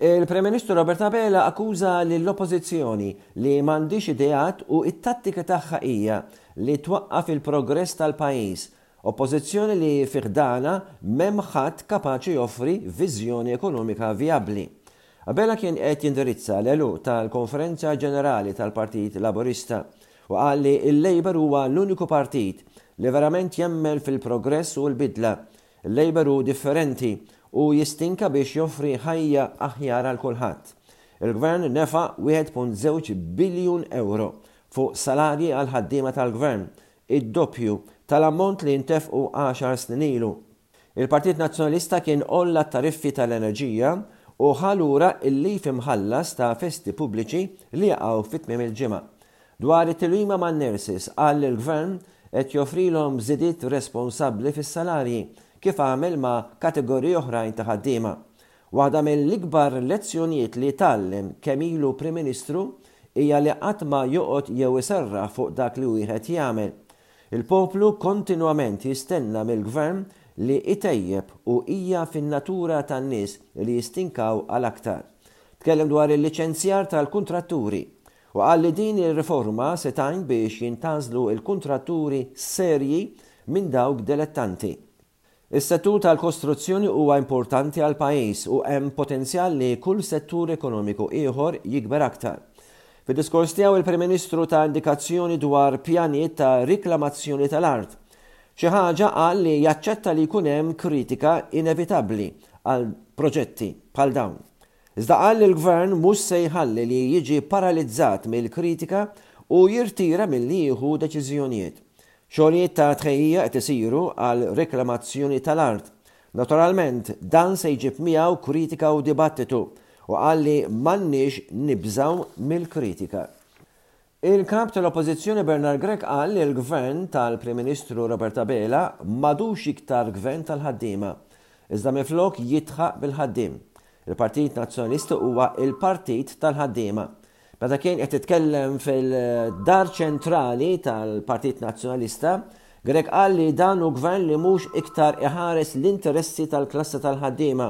Il-Prim Ministru Robert Abela akkuża lill-Oppożizzjoni li m'għandhiex ideat u t-tattika tagħha hija li twaqqaf il-progress tal-pajjiż, Oppożizzjoni li fi ħdanha m'hemm ħadd kapaċi joffri viżjoni ekonomika vijabbli. Abela kien qed jindirizza l-għeluq tal-Konferenza Ġenerali tal-Partit Laburista Hu qal li l-Labour huwa l-uniku partit li verament jemmen fil-progress u l-bidla. Il-Labour hu differenti u jistinka biex joffri ħajja aħjar għal kulħadd. Il-Gvern nefaq 1.2 biljun ewro fuq salarji għall-ħaddiema tal-Gvern, id-doppju tal-ammont li ntefqu għaxar snin ilu. Il-Partit Nazzjonalista kien għolla t-tariffi tal-enerġija u ħa lura l-leave imħallas ta' festi pubbliċi li jaqgħu fi tmiem il-ġimgħa. Dwar it-tilwima man-nurses qal li l-Gvern qed joffrilhom żidiet responsabbli fis-salarji kif għamel ma' kategoriji oħrajn ta' ħaddiema. Waħda mill-ikbar lezzjonijiet li tgħallem kemm ilu Prim Ministru hija li qatt ma joqgħod jew iserraħ fuq dak li wieħed jagħmel. Il-poplu kontinwament jistenna mill-Gvern li itejjeb u hija fin-natura tan-nies li jistinkaw għal aktar. Tkellem dwar il-liċenzjar tal-kuntratturi u qal li din ir-riforma se tgħin biex jintgħażlu l-kuntratturi serji minn dawk delettanti. Is-settur tal-kostruzzjoni huwa importanti għall-pajjiż u hemm potenzjal li kull settur ekonomiku ieħor jikber aktar. Fid-diskors tiegħu il-Prim Ministru ta indikazzjoni dwar pjanijiet ta' riklamazzjoni tal-art. Xi ħaġa qal li jaċċetta li jkun hemm kritika inevitabbli għal proġetti bħal dawn. Iżda qal li l-Gvern mhux se jħalli li jiġi paralizzat mill-kritika u jirtira milli jieħu deċiżjonijiet. Xogħlijiet ta' tħejjija qed isiru għal reklamazzjoni tal-art. Naturalment, dan se jġib miegħu kritika u dibattitu u qal li m'għandniex nibżgħu mill-kritika. Il-Kap tal-Oppożizzjoni Bernard Grech qal li l-Gvern tal-Prim Ministru Robert Abela m'għadux iktar Gvern tal-ħaddiema, iżda minflok jidħaq bil-ħaddiem. Il-Partit Nazzjonalista huwa l-partit tal-ħaddiema. Meta kien qed jitkellem fil-Dar Ċentrali tal-Partit Nazzjonalista, Grech qal li dan hu Gvern li mhux iktar iħares l-interessi tal-klassi tal-ħaddiema,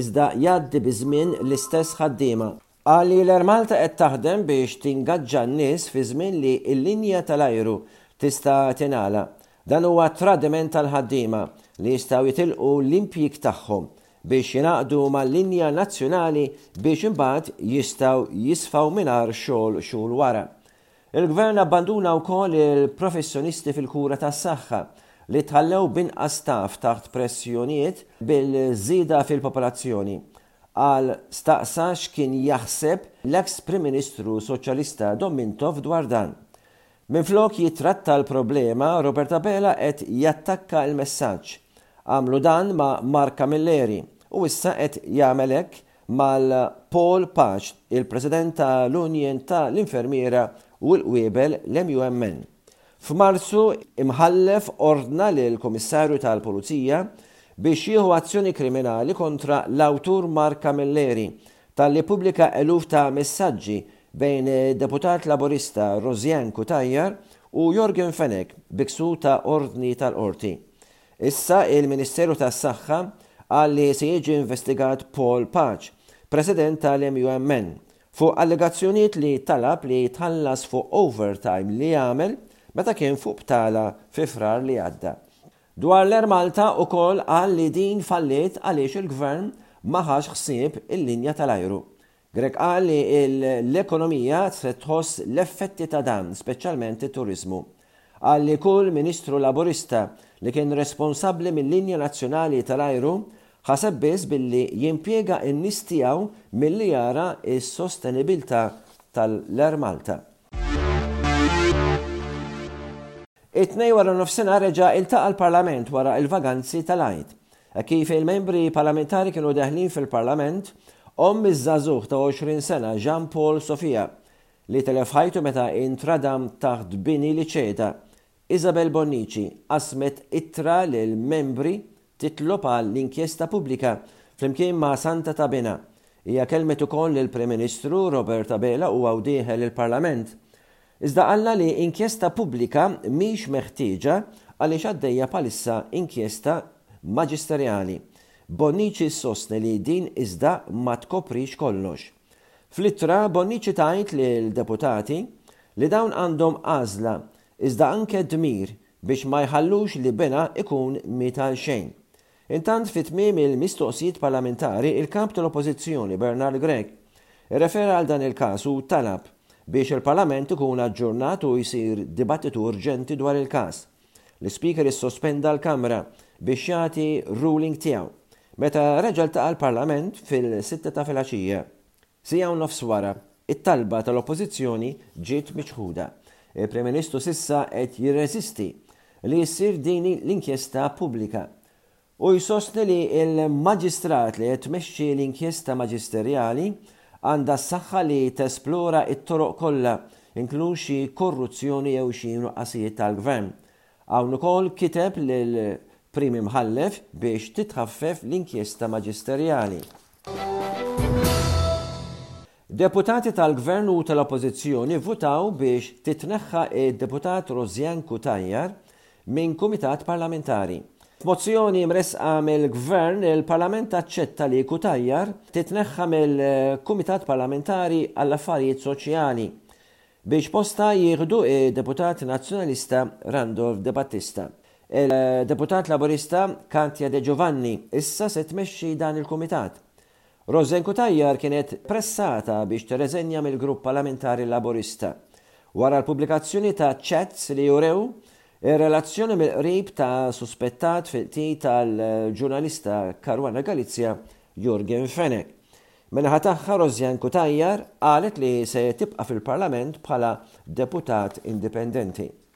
iżda jgħaddi biż-żmien l-istess ħaddiema. Qal li l-Air Malta qed taħdem biex tingaġġa n-nies fi żmien li l-linja tal-ajru tista' tingħalaq. Dan huwa tradiment tal-ħaddiema li jistgħu jitilqu l-impjieg tagħhom. biex jingħaqdu mal-linja nazzjonali biex imbagħad jistgħu jisfaw mingħajr xogħol xhur wara. Il-Gvern abbanduna wkoll il-professjonisti fil-kura tas-saħħa li tħallew b'inqas staff taħt pressjonijiet bil-żieda fil-popolazzjoni, qal staqsa x'kien jaħseb l-eks Prim Ministru Soċjalista Dom Mintoff dwar dan. Minflok jittratta l-problema, Robert Abela qed jattakka l-messaġġ. Għamlu dan ma' Mark Camilleri u issa qed jagħmel hekk mal Paul Pace, il-President ta' l-Union ta' l-Infermiera u l-Qwiebel, l-MUMN. F'Marzu Imħallef ordna lill-Kummissarju tal-Pulizija biex jieħu azzjoni kriminali kontra l-awtur Mark Camilleri Talli ppubblika eluf ta' messaġġi bejn id-Deputat Laburista Rosianne Cutajar u Yorgen Fenech bi ksur ta' ordni tal-Qorti. Issa il-Ministeru tas-Saħħa qal li se jiġi investigat Paul Pace, President tal-MUMN, fuq allegazzjonijiet li talab li jitħallas fuq overtime li għamel meta kien fuq btala fi Frar li għadda. Dwar l-Air Malta ukoll qal li din falliet għaliex il-Gvern ma ħax ħsieb il-linja tal-ajru. Grech qal li l-ekonomija se tħoss l-effetti ta' dan, speċjalment it-turiżmu. Qal li kull Ministru Laburista li kien responsabbli mil-linja nazzjonali tal-ajru ħaseb biss billi jimpjega n-nies tiegħu milli jara s-sostenibilità tal-Air Malta. It-tnej wara nofsina reġa' iltaqa' l-Parlament wara il-vaganzi tal-Għid. Hekk kif il-membri parlamentari kienu deħlin fil-Parlament, omm iż-żagħżugħ ta' 20 sena Jean Paul Sofia, li telef ħajtu meta intradam taħt bini li ċeda, Isabel Bonnici qasmet ittra lill-membri titlob għal inkjesta pubblika flimkien ma' Santa Tabina. Hija kellmet ukoll lill-Prim Ministru Robert Abela u awdiehe lill-Parlament. Iżda qallha li inkjesta pubblika mhix meħtieġa għaliex għaddejja bħalissa inkjesta maġisterjali. Bonnici ssostni li din iżda ma tkoprix kollox. Fl-ittra, Bonnici tgħid lill-deputati li dawn għandhom għażla iżda anke dmir biex ma jħallux li binha ikun miet għal xejn. Intant fi tmiem il-mistoqsijiet parlamentari il-Kap tal-Oppożizzjoni Bernard Grech irrefera għal dan il-każ u talab biex il-Parlament ikun aġġurnat u jsir dibattitu urġenti dwar il-każ. L-Ispeaker issospenda l-Kamra biex jagħti ruling tiegħu. Meta reġa' ltaqa' l-Parlament fil-sitta ta' filgħaxija, siegħa u nofs wara, it-talba tal-Oppożizzjoni ġiet miċħuda. Il-Prim Ministru s'issa qed jirreżisti li ssir din l-inkjesta pubblika Hu jsostni li l-Maġistrat li qed tmexxi l-inkjesta maġisterjali għandha s-saħħa li tesplora t-toroq kollha, inkluż xi korruzzjoni jew xi nuqqasijiet tal-Gvern. Hawn ukoll kiteb lill-Prim Imħallef biex titħaffef l-inkjesta maġisterjali. Deputati tal-Gvern u tal-Oppożizzjoni vvutaw biex titneħħa d-Deputat Rosianne Cutajar minn Kumitat Parlamentari. F'mozzjoni mressqa mill-Gvern, il-Parlament aċċetta li Cutajar titneħħa mill-Kumitat Parlamentari għall-Affarijiet Soċjali biex postha jieħdu d-Deputat Nazzjonalista Randolph De Battista. Il-Deputat Laburista Katia De Giovanni issa se tmexxi dan il-Kumitat. Rosen Cutajar kienet pressata biex tirreżenja mill-grupp parlamentari Laburista wara l-pubblikazzjoni ta' chats li jurew ir-relazzjoni mill-qrib ta' suspettat fil-qtil tal-ġurnalista Caruana Galizia, Yorgen Fenech. Min-naħa tagħha Rosianne Cutajar qalet li se tibqa' fil-Parlament bħala deputat indipendenti.